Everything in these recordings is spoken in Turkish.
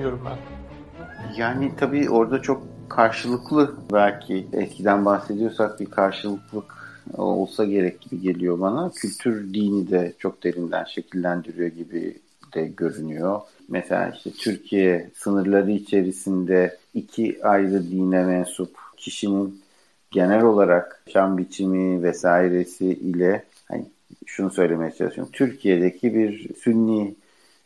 düşünüyorum ben. Yani tabii orada çok karşılıklı belki eskiden bahsediyorsak bir karşılıklık olsa gerek gibi geliyor bana. Kültür dini de çok derinden şekillendiriyor gibi de görünüyor. Mesela işte Türkiye sınırları içerisinde iki ayrı dine mensup kişinin genel olarak yaşam biçimi vesairesi ile hani şunu söylemeye çalışıyorum. Türkiye'deki bir Sünni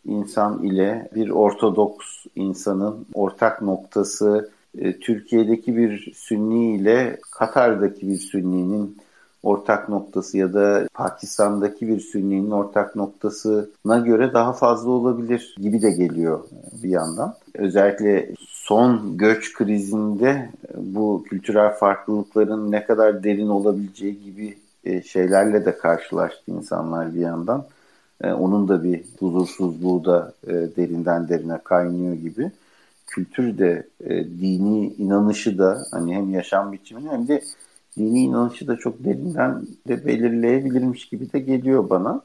insan ile bir Ortodoks insanın ortak noktası e, Türkiye'deki bir Sünni ile Katar'daki bir Sünni'nin ortak noktası ya da Pakistan'daki bir Sünni'nin ortak noktasına göre daha fazla olabilir gibi de geliyor bir yandan. Özellikle son göç krizinde bu kültürel farklılıkların ne kadar derin olabileceği gibi e, şeylerle de karşılaştı insanlar bir yandan. E, onun da bir huzursuzluğu da e, derinden derine kaynıyor gibi. Kültür de dini inanışı da hani hem yaşam biçimini hem de dini inanışı da çok derinden de belirleyebilirmiş gibi de geliyor bana.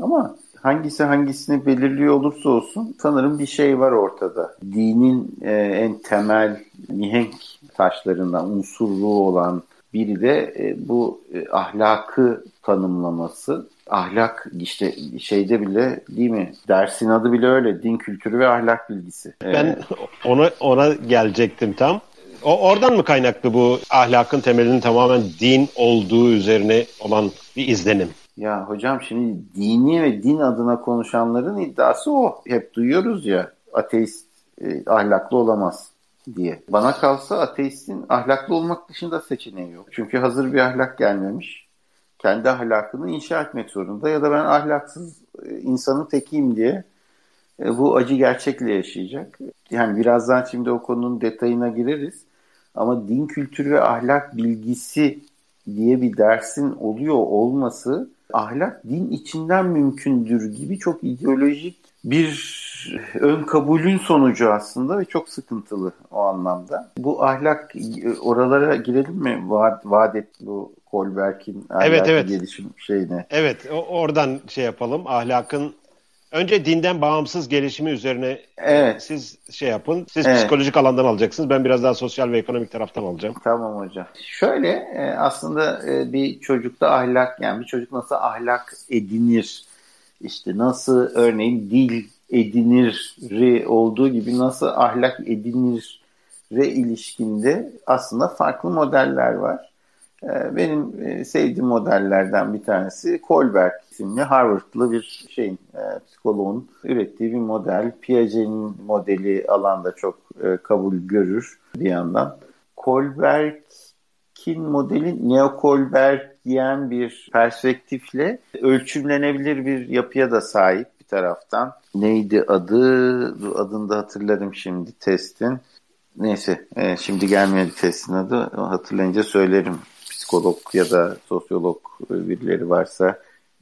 Ama hangisi hangisini belirliyor olursa olsun sanırım bir şey var ortada. Dinin e, en temel mihenk taşlarından unsurluğu olan biri de e, bu e, ahlakı tanımlaması. Ahlak işte şeyde bile değil mi? Dersin adı bile öyle. Din kültürü ve ahlak bilgisi. Ben ee, ona ona gelecektim tam. O oradan mı kaynaklı bu ahlakın temelinin tamamen din olduğu üzerine olan bir izlenim? Ya hocam şimdi dini ve din adına konuşanların iddiası o. Hep duyuyoruz ya ateist e, ahlaklı olamaz diye. Bana kalsa ateistin ahlaklı olmak dışında seçeneği yok. Çünkü hazır bir ahlak gelmemiş. Kendi ahlakını inşa etmek zorunda ya da ben ahlaksız e, insanın tekiyim diye e, bu acı gerçekle yaşayacak. Yani birazdan şimdi o konunun detayına gireriz. Ama din kültürü ve ahlak bilgisi diye bir dersin oluyor olması ahlak din içinden mümkündür gibi çok ideolojik bir ön kabulün sonucu aslında ve çok sıkıntılı o anlamda. Bu ahlak oralara girelim mi? Vaat, vaat et bu Kolberg'in evet, evet. gelişim şeyine. Evet oradan şey yapalım. Ahlakın Önce dinden bağımsız gelişimi üzerine evet. siz şey yapın. Siz evet. psikolojik alandan alacaksınız. Ben biraz daha sosyal ve ekonomik taraftan alacağım. Tamam hocam. Şöyle e, aslında e, bir çocukta ahlak yani bir çocuk nasıl ahlak edinir? İşte nasıl örneğin dil edinir olduğu gibi nasıl ahlak edinir ilişkinde aslında farklı modeller var. Ee, benim e, sevdiğim modellerden bir tanesi Kohlberg isimli Harvard'lı bir şeyin e, psikoloğun ürettiği bir model. Piaget'in modeli alanda çok e, kabul görür bir yandan. Kohlberg'in modeli Neo diyen bir perspektifle ölçümlenebilir bir yapıya da sahip bir taraftan. Neydi adı? Adını da hatırlarım şimdi testin. Neyse şimdi gelmedi testin adı. Hatırlayınca söylerim psikolog ya da sosyolog birileri varsa.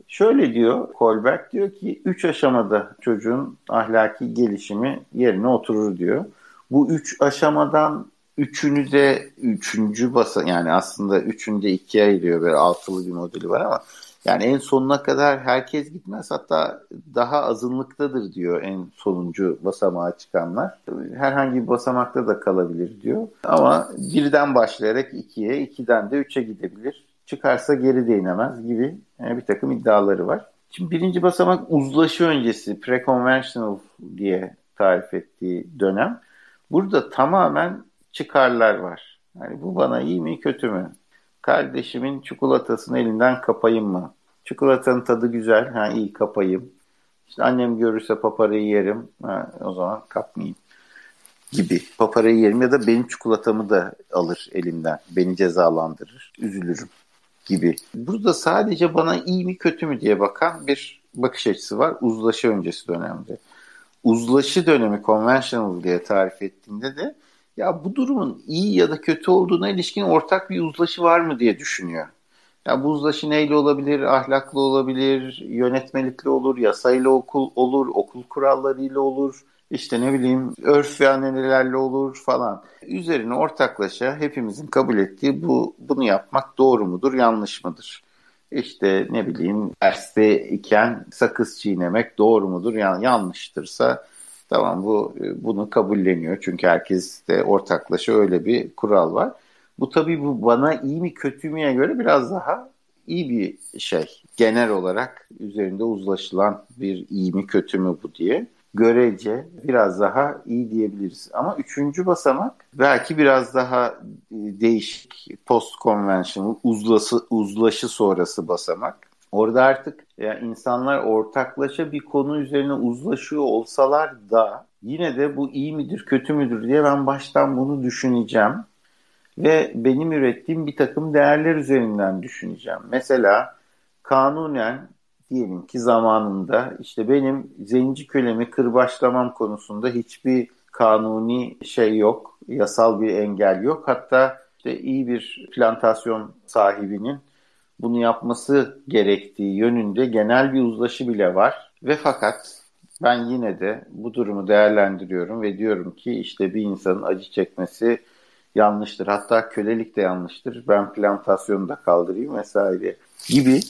Şöyle diyor Kolberg diyor ki üç aşamada çocuğun ahlaki gelişimi yerine oturur diyor. Bu üç aşamadan üçünü de üçüncü basa yani aslında üçünde ikiye ayırıyor böyle altılı bir modeli var ama yani en sonuna kadar herkes gitmez hatta daha azınlıktadır diyor en sonuncu basamağa çıkanlar. Herhangi bir basamakta da kalabilir diyor. Ama birden başlayarak ikiye, ikiden de üçe gidebilir. Çıkarsa geri de inemez gibi yani bir takım iddiaları var. Şimdi birinci basamak uzlaşı öncesi, pre-conventional diye tarif ettiği dönem. Burada tamamen çıkarlar var. Yani bu bana iyi mi kötü mü? Kardeşimin çikolatasını elinden kapayım mı? Çikolatanın tadı güzel. Ha iyi kapayım. İşte annem görürse paparayı yerim. Ha, o zaman kapmayayım gibi. Paparayı yerim ya da benim çikolatamı da alır elimden. Beni cezalandırır. Üzülürüm gibi. Burada sadece bana iyi mi kötü mü diye bakan bir bakış açısı var. Uzlaşı öncesi dönemde. Uzlaşı dönemi conventional diye tarif ettiğinde de ya bu durumun iyi ya da kötü olduğuna ilişkin ortak bir uzlaşı var mı diye düşünüyor. Ya bu uzlaşı neyle olabilir? Ahlaklı olabilir, yönetmelikle olur, yasayla okul olur, okul kurallarıyla olur. İşte ne bileyim örf ve anenelerle olur falan. Üzerine ortaklaşa hepimizin kabul ettiği bu bunu yapmak doğru mudur, yanlış mıdır? İşte ne bileyim derste iken sakız çiğnemek doğru mudur, yani yanlıştırsa Tamam bu bunu kabulleniyor çünkü herkes de ortaklaşa öyle bir kural var. Bu tabii bu bana iyi mi kötü müye göre biraz daha iyi bir şey. Genel olarak üzerinde uzlaşılan bir iyi mi kötü mü bu diye görece biraz daha iyi diyebiliriz. Ama üçüncü basamak belki biraz daha e, değişik post conventional uzlaşı, uzlaşı sonrası basamak. Orada artık yani insanlar ortaklaşa bir konu üzerine uzlaşıyor olsalar da yine de bu iyi midir kötü müdür diye ben baştan bunu düşüneceğim. Ve benim ürettiğim bir takım değerler üzerinden düşüneceğim. Mesela kanunen diyelim ki zamanında işte benim zenci kölemi kırbaçlamam konusunda hiçbir kanuni şey yok, yasal bir engel yok. Hatta işte iyi bir plantasyon sahibinin bunu yapması gerektiği yönünde genel bir uzlaşı bile var. Ve fakat ben yine de bu durumu değerlendiriyorum ve diyorum ki işte bir insanın acı çekmesi yanlıştır. Hatta kölelik de yanlıştır. Ben plantasyonu da kaldırayım vesaire gibi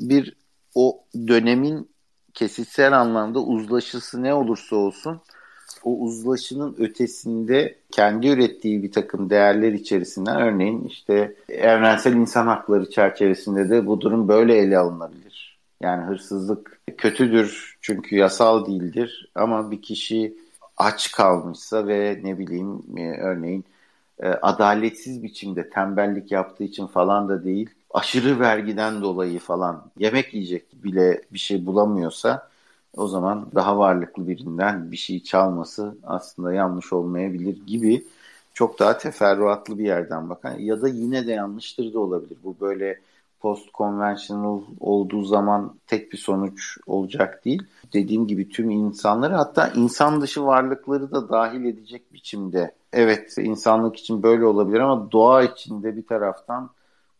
bir o dönemin kesitsel anlamda uzlaşısı ne olursa olsun o uzlaşının ötesinde kendi ürettiği bir takım değerler içerisinden örneğin işte evrensel insan hakları çerçevesinde de bu durum böyle ele alınabilir. Yani hırsızlık kötüdür çünkü yasal değildir ama bir kişi aç kalmışsa ve ne bileyim e, örneğin e, adaletsiz biçimde tembellik yaptığı için falan da değil aşırı vergiden dolayı falan yemek yiyecek bile bir şey bulamıyorsa o zaman daha varlıklı birinden bir şey çalması aslında yanlış olmayabilir gibi çok daha teferruatlı bir yerden bakan ya da yine de yanlıştır da olabilir. Bu böyle post conventional olduğu zaman tek bir sonuç olacak değil. Dediğim gibi tüm insanları hatta insan dışı varlıkları da dahil edecek biçimde. Evet insanlık için böyle olabilir ama doğa içinde bir taraftan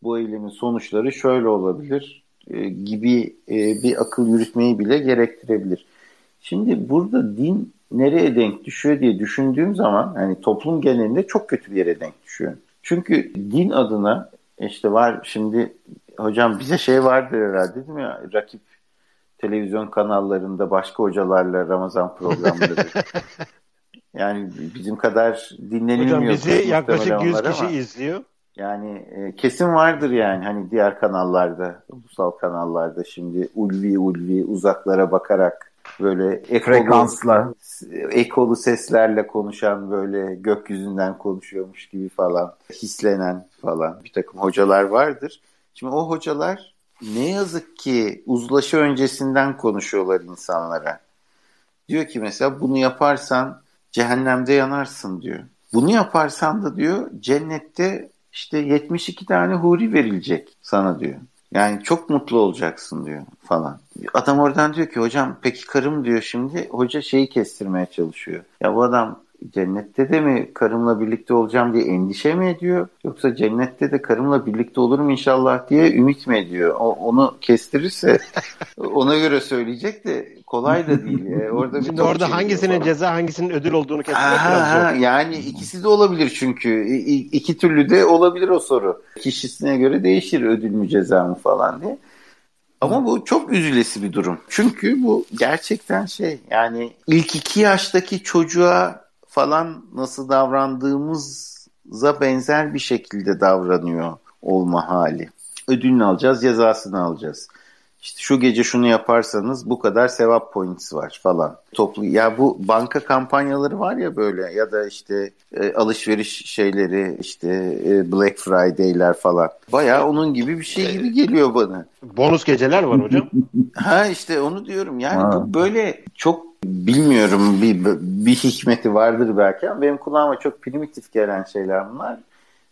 bu eylemin sonuçları şöyle olabilir e, gibi e, bir akıl yürütmeyi bile gerektirebilir. Şimdi burada din nereye denk düşüyor diye düşündüğüm zaman hani toplum genelinde çok kötü bir yere denk düşüyor. Çünkü din adına işte var şimdi hocam bize şey vardır herhalde değil mi? Rakip televizyon kanallarında başka hocalarla Ramazan programları. yani bizim kadar dinlenilmiyor. Hocam bizi yaklaşık 100 kişi ama. izliyor. Yani e, kesin vardır yani hani diğer kanallarda, ulusal kanallarda şimdi ulvi ulvi uzaklara bakarak böyle ekolu, frekansla ekolu seslerle konuşan böyle gökyüzünden konuşuyormuş gibi falan hislenen falan bir takım hocalar vardır. Şimdi o hocalar ne yazık ki uzlaşı öncesinden konuşuyorlar insanlara. Diyor ki mesela bunu yaparsan cehennemde yanarsın diyor. Bunu yaparsan da diyor cennette işte 72 tane huri verilecek sana diyor. Yani çok mutlu olacaksın diyor falan. Adam oradan diyor ki hocam peki karım diyor şimdi. Hoca şeyi kestirmeye çalışıyor. Ya bu adam cennette de mi karımla birlikte olacağım diye endişe mi ediyor? Yoksa cennette de karımla birlikte olurum inşallah diye ümit mi ediyor? O, onu kestirirse ona göre söyleyecek de kolay da değil. Ee, orada Şimdi orada hangisinin ceza hangisinin ödül olduğunu kestirmek ha, Yani ikisi de olabilir çünkü. İ, iki türlü de olabilir o soru. Kişisine göre değişir ödül mü ceza mı falan diye. Ama bu çok üzülesi bir durum. Çünkü bu gerçekten şey yani ilk iki yaştaki çocuğa falan nasıl davrandığımıza benzer bir şekilde davranıyor olma hali. Ödülünü alacağız, cezasını alacağız. İşte şu gece şunu yaparsanız bu kadar sevap points var falan. Toplu ya bu banka kampanyaları var ya böyle ya da işte e, alışveriş şeyleri işte e, Black Friday'ler falan. Baya onun gibi bir şey gibi geliyor bana. Bonus geceler var hocam. ha işte onu diyorum. Yani ha. bu böyle çok bilmiyorum bir, bir hikmeti vardır belki ama benim kulağıma çok primitif gelen şeyler bunlar.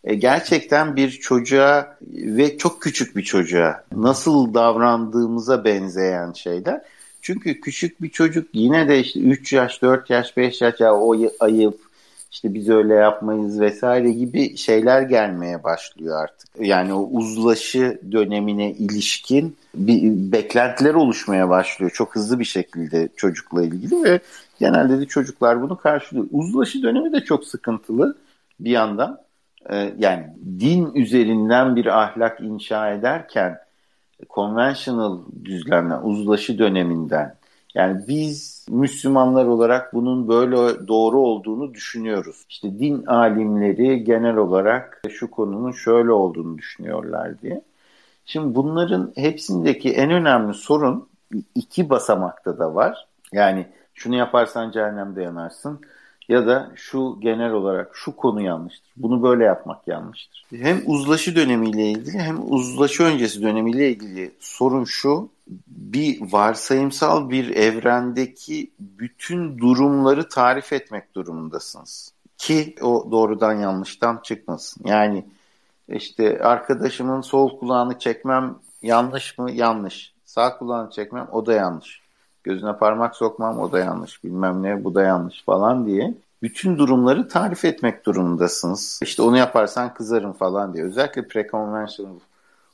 E, gerçekten bir çocuğa ve çok küçük bir çocuğa nasıl davrandığımıza benzeyen şeyler. Çünkü küçük bir çocuk yine de işte 3 yaş, 4 yaş, 5 yaş ya o ayıp işte biz öyle yapmayız vesaire gibi şeyler gelmeye başlıyor artık. Yani o uzlaşı dönemine ilişkin bir beklentiler oluşmaya başlıyor çok hızlı bir şekilde çocukla ilgili ve genelde de çocuklar bunu karşılıyor. Uzlaşı dönemi de çok sıkıntılı bir yandan. Ee, yani din üzerinden bir ahlak inşa ederken conventional düzlemden, uzlaşı döneminden Yani biz Müslümanlar olarak bunun böyle doğru olduğunu düşünüyoruz. İşte din alimleri genel olarak şu konunun şöyle olduğunu düşünüyorlar diye. Şimdi bunların hepsindeki en önemli sorun iki basamakta da var. Yani şunu yaparsan cehennemde yanarsın ya da şu genel olarak şu konu yanlıştır. Bunu böyle yapmak yanlıştır. Hem uzlaşı dönemiyle ilgili hem uzlaşı öncesi dönemiyle ilgili sorun şu. Bir varsayımsal bir evrendeki bütün durumları tarif etmek durumundasınız. Ki o doğrudan yanlıştan çıkmasın. Yani işte arkadaşımın sol kulağını çekmem yanlış mı? Yanlış. Sağ kulağını çekmem o da yanlış. Gözüne parmak sokmam o da yanlış. Bilmem ne bu da yanlış falan diye bütün durumları tarif etmek durumundasınız. İşte onu yaparsan kızarım falan diye. Özellikle pre-conventional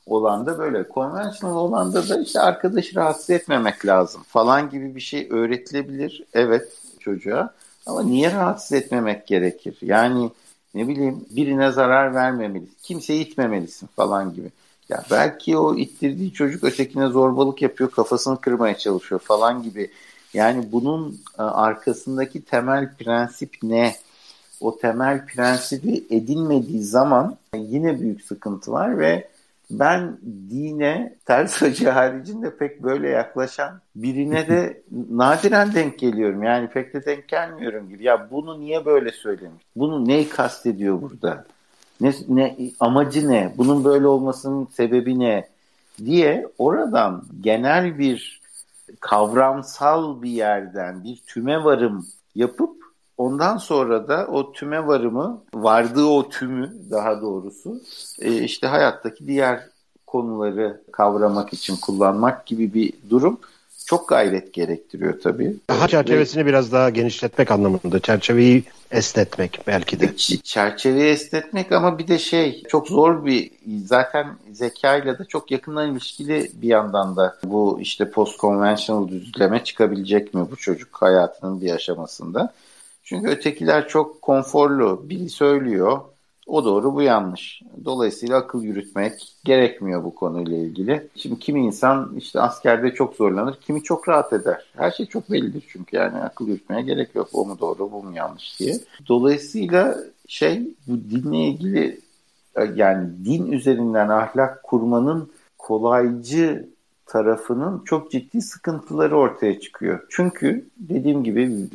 olan da böyle. Conventional olan da da işte arkadaşı rahatsız etmemek lazım falan gibi bir şey öğretilebilir. Evet çocuğa. Ama niye rahatsız etmemek gerekir? Yani ne bileyim birine zarar vermemelisin. Kimseyi itmemelisin falan gibi. Ya belki o ittirdiği çocuk ötekine zorbalık yapıyor, kafasını kırmaya çalışıyor falan gibi. Yani bunun e, arkasındaki temel prensip ne? O temel prensibi edinmediği zaman yine büyük sıkıntı var ve ben dine ters acı haricinde pek böyle yaklaşan birine de nadiren denk geliyorum. Yani pek de denk gelmiyorum gibi. Ya bunu niye böyle söylemiş? Bunu neyi kastediyor burada? Ne, ne amacı ne? Bunun böyle olmasının sebebi ne? diye oradan genel bir kavramsal bir yerden bir tüme varım yapıp ondan sonra da o tüme varımı vardığı o tümü daha doğrusu e, işte hayattaki diğer konuları kavramak için kullanmak gibi bir durum çok gayret gerektiriyor tabii. Daha çerçevesini Ve, biraz daha genişletmek anlamında. Çerçeveyi esnetmek belki de. Çerçeveyi esnetmek ama bir de şey çok zor bir zaten zekayla da çok yakından ilişkili bir yandan da bu işte post conventional düzleme çıkabilecek mi bu çocuk hayatının bir aşamasında. Çünkü ötekiler çok konforlu. Biri söylüyor, o doğru bu yanlış. Dolayısıyla akıl yürütmek gerekmiyor bu konuyla ilgili. Şimdi kimi insan işte askerde çok zorlanır, kimi çok rahat eder. Her şey çok bellidir çünkü yani akıl yürütmeye gerek yok. O mu doğru, bu mu yanlış diye. Dolayısıyla şey bu dinle ilgili yani din üzerinden ahlak kurmanın kolaycı tarafının çok ciddi sıkıntıları ortaya çıkıyor. Çünkü dediğim gibi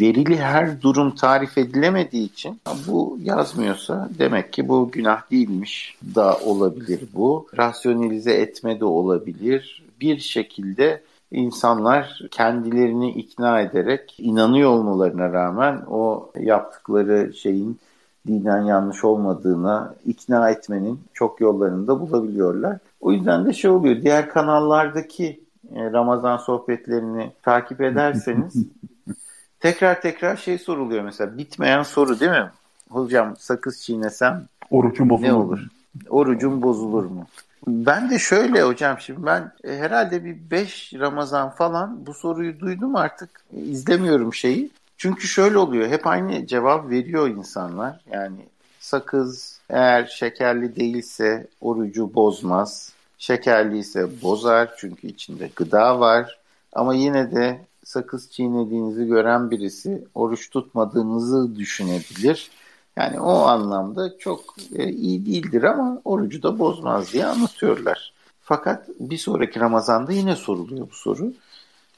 verili her durum tarif edilemediği için bu yazmıyorsa demek ki bu günah değilmiş da olabilir bu. Rasyonelize etme de olabilir. Bir şekilde insanlar kendilerini ikna ederek inanıyor olmalarına rağmen o yaptıkları şeyin dinen yanlış olmadığına ikna etmenin çok yollarını da bulabiliyorlar. O yüzden de şey oluyor. Diğer kanallardaki e, Ramazan sohbetlerini takip ederseniz tekrar tekrar şey soruluyor mesela. Bitmeyen soru değil mi? Hocam sakız çiğnesem Orucum bozulur ne olur? Orucum bozulur mu? Ben de şöyle hocam şimdi ben e, herhalde bir 5 Ramazan falan bu soruyu duydum artık izlemiyorum şeyi. Çünkü şöyle oluyor hep aynı cevap veriyor insanlar. Yani sakız eğer şekerli değilse orucu bozmaz. Şekerli ise bozar çünkü içinde gıda var. Ama yine de sakız çiğnediğinizi gören birisi oruç tutmadığınızı düşünebilir. Yani o anlamda çok e, iyi değildir ama orucu da bozmaz diye anlatıyorlar. Fakat bir sonraki Ramazan'da yine soruluyor bu soru.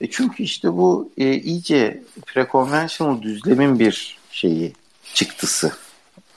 E çünkü işte bu e, iyice preconventional düzlemin bir şeyi, çıktısı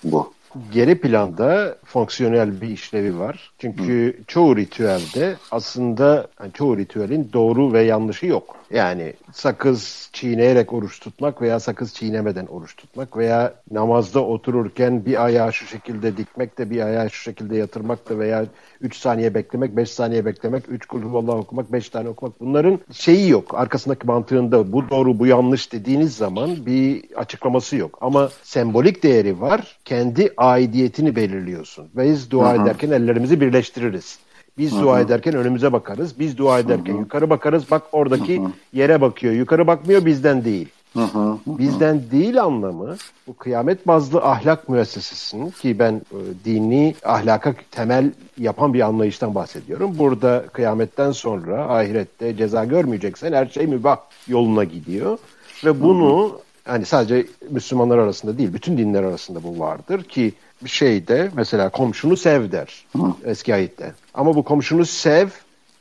bu geri planda fonksiyonel bir işlevi var. Çünkü Hı. çoğu ritüelde aslında yani çoğu ritüelin doğru ve yanlışı yok. Yani sakız çiğneyerek oruç tutmak veya sakız çiğnemeden oruç tutmak veya namazda otururken bir ayağı şu şekilde dikmek de bir ayağı şu şekilde yatırmak da veya 3 saniye beklemek, 5 saniye beklemek, 3 kulhuvallah okumak, 5 tane okumak bunların şeyi yok. Arkasındaki mantığında bu doğru bu yanlış dediğiniz zaman bir açıklaması yok. Ama sembolik değeri var. Kendi aidiyetini belirliyorsun. Biz dua Hı-hı. ederken ellerimizi birleştiririz. Biz Hı-hı. dua ederken önümüze bakarız. Biz dua ederken Hı-hı. yukarı bakarız. Bak oradaki Hı-hı. yere bakıyor. Yukarı bakmıyor bizden değil. Hı hı, hı. Bizden değil anlamı bu kıyamet bazlı ahlak müessesesinin ki ben e, dini ahlaka temel yapan bir anlayıştan bahsediyorum. Burada kıyametten sonra ahirette ceza görmeyeceksen her şey mübah yoluna gidiyor. Ve bunu hı hı. hani sadece Müslümanlar arasında değil bütün dinler arasında bu vardır ki şeyde mesela komşunu sev der hı. eski ayette. Ama bu komşunu sev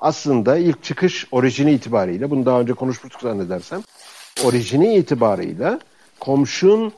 aslında ilk çıkış orijini itibariyle bunu daha önce konuşmuştuk zannedersem orijini itibarıyla komşun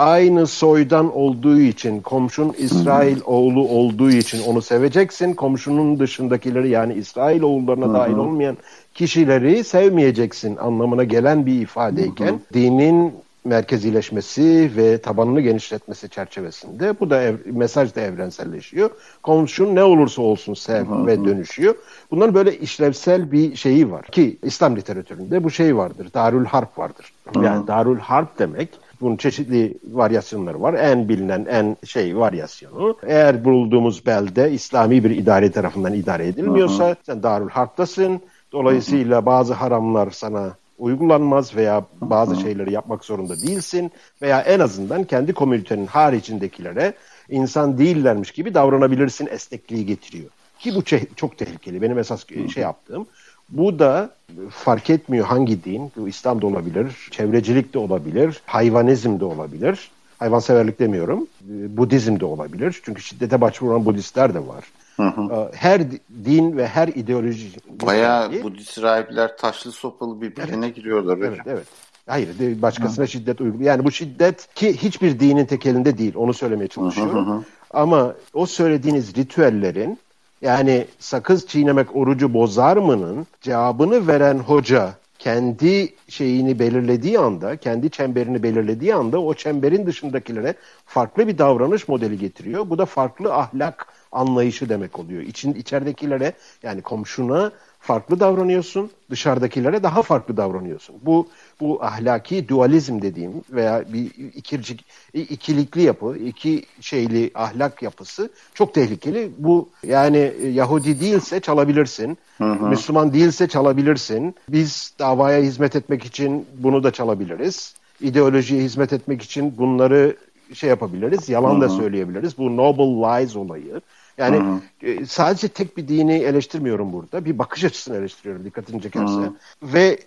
aynı soydan olduğu için, komşun İsrail oğlu olduğu için onu seveceksin. Komşunun dışındakileri yani İsrail oğullarına dahil olmayan kişileri sevmeyeceksin anlamına gelen bir ifadeyken dinin merkezileşmesi ve tabanını genişletmesi çerçevesinde bu da ev, mesaj da evrenselleşiyor. Komşun ne olursa olsun sev ve dönüşüyor. Bunların böyle işlevsel bir şeyi var ki İslam literatüründe bu şey vardır. Darül Harp vardır. Hı. Yani Darül Harp demek bunun çeşitli varyasyonları var. En bilinen en şey varyasyonu. Eğer bulduğumuz belde İslami bir idare tarafından idare edilmiyorsa hı hı. sen Darül Harp'tasın. Dolayısıyla bazı haramlar sana uygulanmaz veya bazı şeyleri yapmak zorunda değilsin veya en azından kendi komünitenin haricindekilere insan değillermiş gibi davranabilirsin esnekliği getiriyor. Ki bu çok tehlikeli. Benim esas şey yaptığım. Bu da fark etmiyor hangi din. Bu İslam da olabilir, çevrecilik de olabilir, hayvanizm de olabilir. Hayvanseverlik demiyorum. Budizm de olabilir. Çünkü şiddete başvuran Budistler de var. Hı hı. Ee, her din ve her ideoloji... Bayağı Budist rahipler taşlı sopalı birbirine evet. giriyorlar. Evet, hocam. evet. Hayır, başkasına hı. şiddet uyguluyor. Yani bu şiddet ki hiçbir dinin tekelinde değil. Onu söylemeye çalışıyorum. Hı hı hı. Ama o söylediğiniz ritüellerin yani sakız çiğnemek orucu bozar mı'nın cevabını veren hoca kendi şeyini belirlediği anda, kendi çemberini belirlediği anda o çemberin dışındakilere farklı bir davranış modeli getiriyor. Bu da farklı ahlak anlayışı demek oluyor. İçin, içeridekilere yani komşuna farklı davranıyorsun, dışarıdakilere daha farklı davranıyorsun. Bu bu ahlaki dualizm dediğim veya bir ikircik, ikilikli yapı, iki şeyli ahlak yapısı çok tehlikeli. Bu yani Yahudi değilse çalabilirsin, hı hı. Müslüman değilse çalabilirsin. Biz davaya hizmet etmek için bunu da çalabiliriz. İdeolojiye hizmet etmek için bunları şey yapabiliriz, yalan hı hı. da söyleyebiliriz. Bu noble lies olayı. Yani hı hı. E, sadece tek bir dini eleştirmiyorum burada. Bir bakış açısını eleştiriyorum dikkatini çekerse. Hı hı. Ve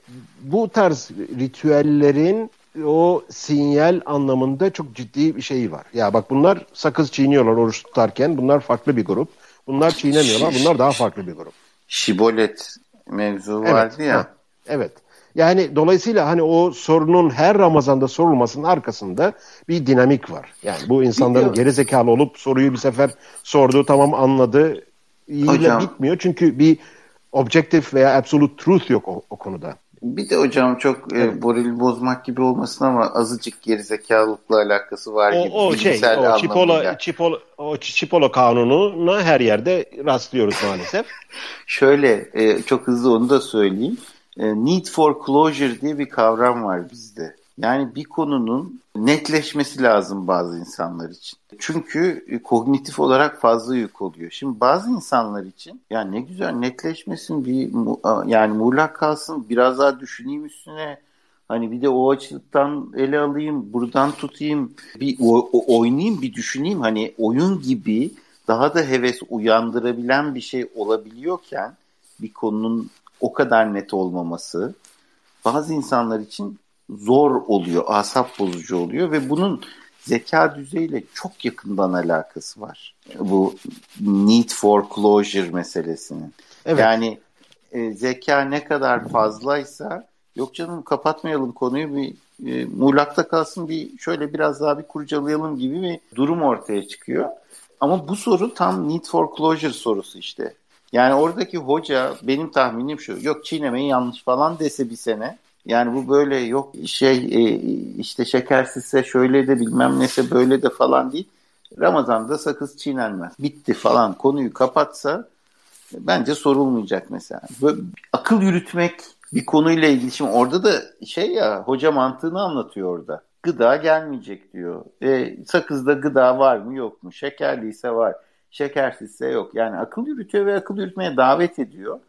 bu tarz ritüellerin o sinyal anlamında çok ciddi bir şey var. Ya bak bunlar sakız çiğniyorlar oruç tutarken. Bunlar farklı bir grup. Bunlar çiğnemiyorlar. Bunlar daha farklı bir grup. Şibolet mevzu vardı evet, ya. Ha, evet. Yani dolayısıyla hani o sorunun her Ramazan'da sorulmasının arkasında bir dinamik var. Yani bu insanların geri zekalı olup soruyu bir sefer sordu tamam anladı ile bitmiyor. Çünkü bir objektif veya absolute truth yok o, o konuda. Bir de hocam çok e, evet. e, morali bozmak gibi olmasın ama azıcık gerizekalılıkla alakası var o, gibi. O şey, o Çipolo, Çipolo, o Çipolo kanununa her yerde rastlıyoruz maalesef. Şöyle e, çok hızlı onu da söyleyeyim. E, need for closure diye bir kavram var bizde. Yani bir konunun netleşmesi lazım bazı insanlar için. Çünkü e, kognitif olarak fazla yük oluyor. Şimdi bazı insanlar için yani ne güzel netleşmesin bir yani muğlak kalsın biraz daha düşüneyim üstüne. Hani bir de o açıdan ele alayım, buradan tutayım, bir o, o, oynayayım, bir düşüneyim. Hani oyun gibi daha da heves uyandırabilen bir şey olabiliyorken bir konunun o kadar net olmaması bazı insanlar için zor oluyor, asap bozucu oluyor ve bunun zeka düzeyiyle çok yakından alakası var. Bu need for closure meselesinin. Evet. Yani e, zeka ne kadar fazlaysa yok canım kapatmayalım konuyu bir e, muğlakta kalsın bir şöyle biraz daha bir kurcalayalım gibi bir durum ortaya çıkıyor. Ama bu soru tam need for closure sorusu işte. Yani oradaki hoca benim tahminim şu. Yok çiğnemeyi yanlış falan dese bir sene. Yani bu böyle yok şey e, işte şekersizse şöyle de bilmem nese böyle de falan değil. Ramazan'da sakız çiğnenmez. Bitti falan konuyu kapatsa bence sorulmayacak mesela. Böyle akıl yürütmek bir konuyla ilgili. Şimdi orada da şey ya hoca mantığını anlatıyor orada. Gıda gelmeyecek diyor. E, sakızda gıda var mı yok mu? Şekerliyse var şekersizse yok. Yani akıl yürütüyor ve akıl yürütmeye davet ediyor.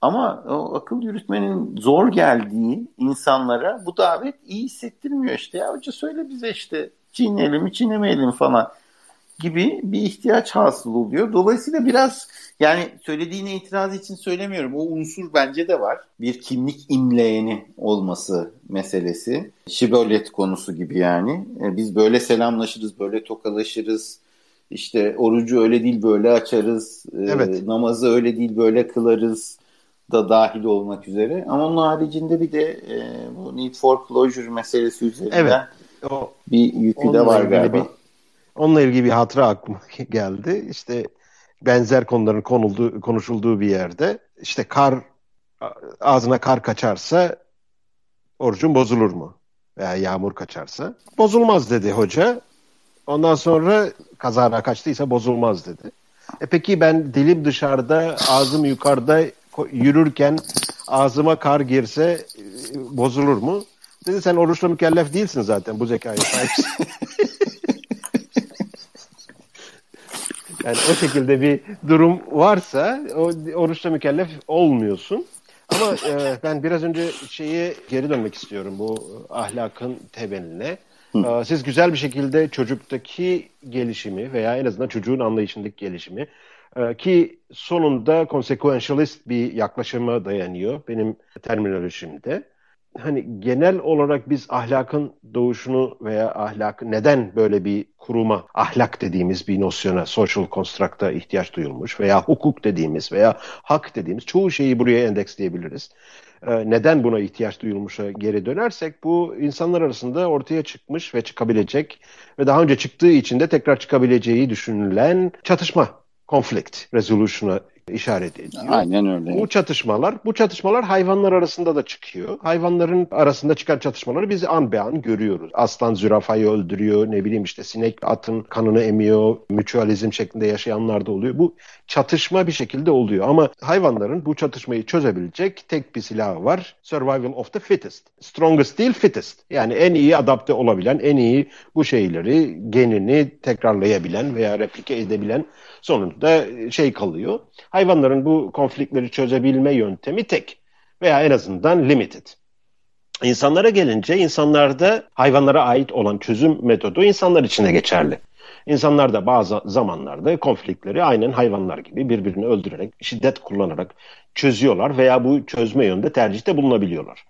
Ama o akıl yürütmenin zor geldiği insanlara bu davet iyi hissettirmiyor işte. Ya hoca söyle bize işte çiğneyelim çiğnemeyelim falan gibi bir ihtiyaç hasıl oluyor. Dolayısıyla biraz yani söylediğine itiraz için söylemiyorum. O unsur bence de var. Bir kimlik imleyeni olması meselesi. Şibolet konusu gibi yani. E, biz böyle selamlaşırız, böyle tokalaşırız. İşte orucu öyle değil böyle açarız. E, evet. Namazı öyle değil böyle kılarız da dahil olmak üzere. Ama onun haricinde bir de e, bu need for closure meselesi üzerinden evet. o, bir yükü de var galiba. Bir, onunla ilgili bir hatıra aklıma geldi. İşte benzer konuların konulduğu, konuşulduğu bir yerde işte kar ağzına kar kaçarsa orucun bozulur mu? Veya yağmur kaçarsa. Bozulmaz dedi hoca. Ondan sonra kazara kaçtıysa bozulmaz dedi. E peki ben dilim dışarıda, ağzım yukarıda yürürken ağzıma kar girse e, bozulur mu? Dedi sen oruçla mükellef değilsin zaten bu zekaya sahipsin. yani o şekilde bir durum varsa o oruçla mükellef olmuyorsun. Ama e, ben biraz önce şeyi geri dönmek istiyorum bu ahlakın temeline. Hı. Siz güzel bir şekilde çocuktaki gelişimi veya en azından çocuğun anlayışındaki gelişimi ee, ki sonunda consequentialist bir yaklaşıma dayanıyor benim terminolojimde. Hani genel olarak biz ahlakın doğuşunu veya ahlak neden böyle bir kuruma ahlak dediğimiz bir nosyona social construct'a ihtiyaç duyulmuş veya hukuk dediğimiz veya hak dediğimiz çoğu şeyi buraya endeksleyebiliriz. Ee, neden buna ihtiyaç duyulmuşa geri dönersek bu insanlar arasında ortaya çıkmış ve çıkabilecek ve daha önce çıktığı için de tekrar çıkabileceği düşünülen çatışma conflict resolution'a işaret ediyor. Aynen öyle. Bu çatışmalar, bu çatışmalar hayvanlar arasında da çıkıyor. Hayvanların arasında çıkan çatışmaları biz an be an görüyoruz. Aslan zürafayı öldürüyor, ne bileyim işte sinek atın kanını emiyor, mütualizm şeklinde yaşayanlar da oluyor. Bu çatışma bir şekilde oluyor ama hayvanların bu çatışmayı çözebilecek tek bir silahı var. Survival of the fittest. Strongest değil fittest. Yani en iyi adapte olabilen, en iyi bu şeyleri, genini tekrarlayabilen veya replike edebilen sonunda şey kalıyor. Hayvanların bu konfliktleri çözebilme yöntemi tek veya en azından limited. İnsanlara gelince insanlarda hayvanlara ait olan çözüm metodu insanlar için de geçerli. İnsanlar da bazı zamanlarda konfliktleri aynen hayvanlar gibi birbirini öldürerek, şiddet kullanarak çözüyorlar veya bu çözme yönünde tercihte bulunabiliyorlar.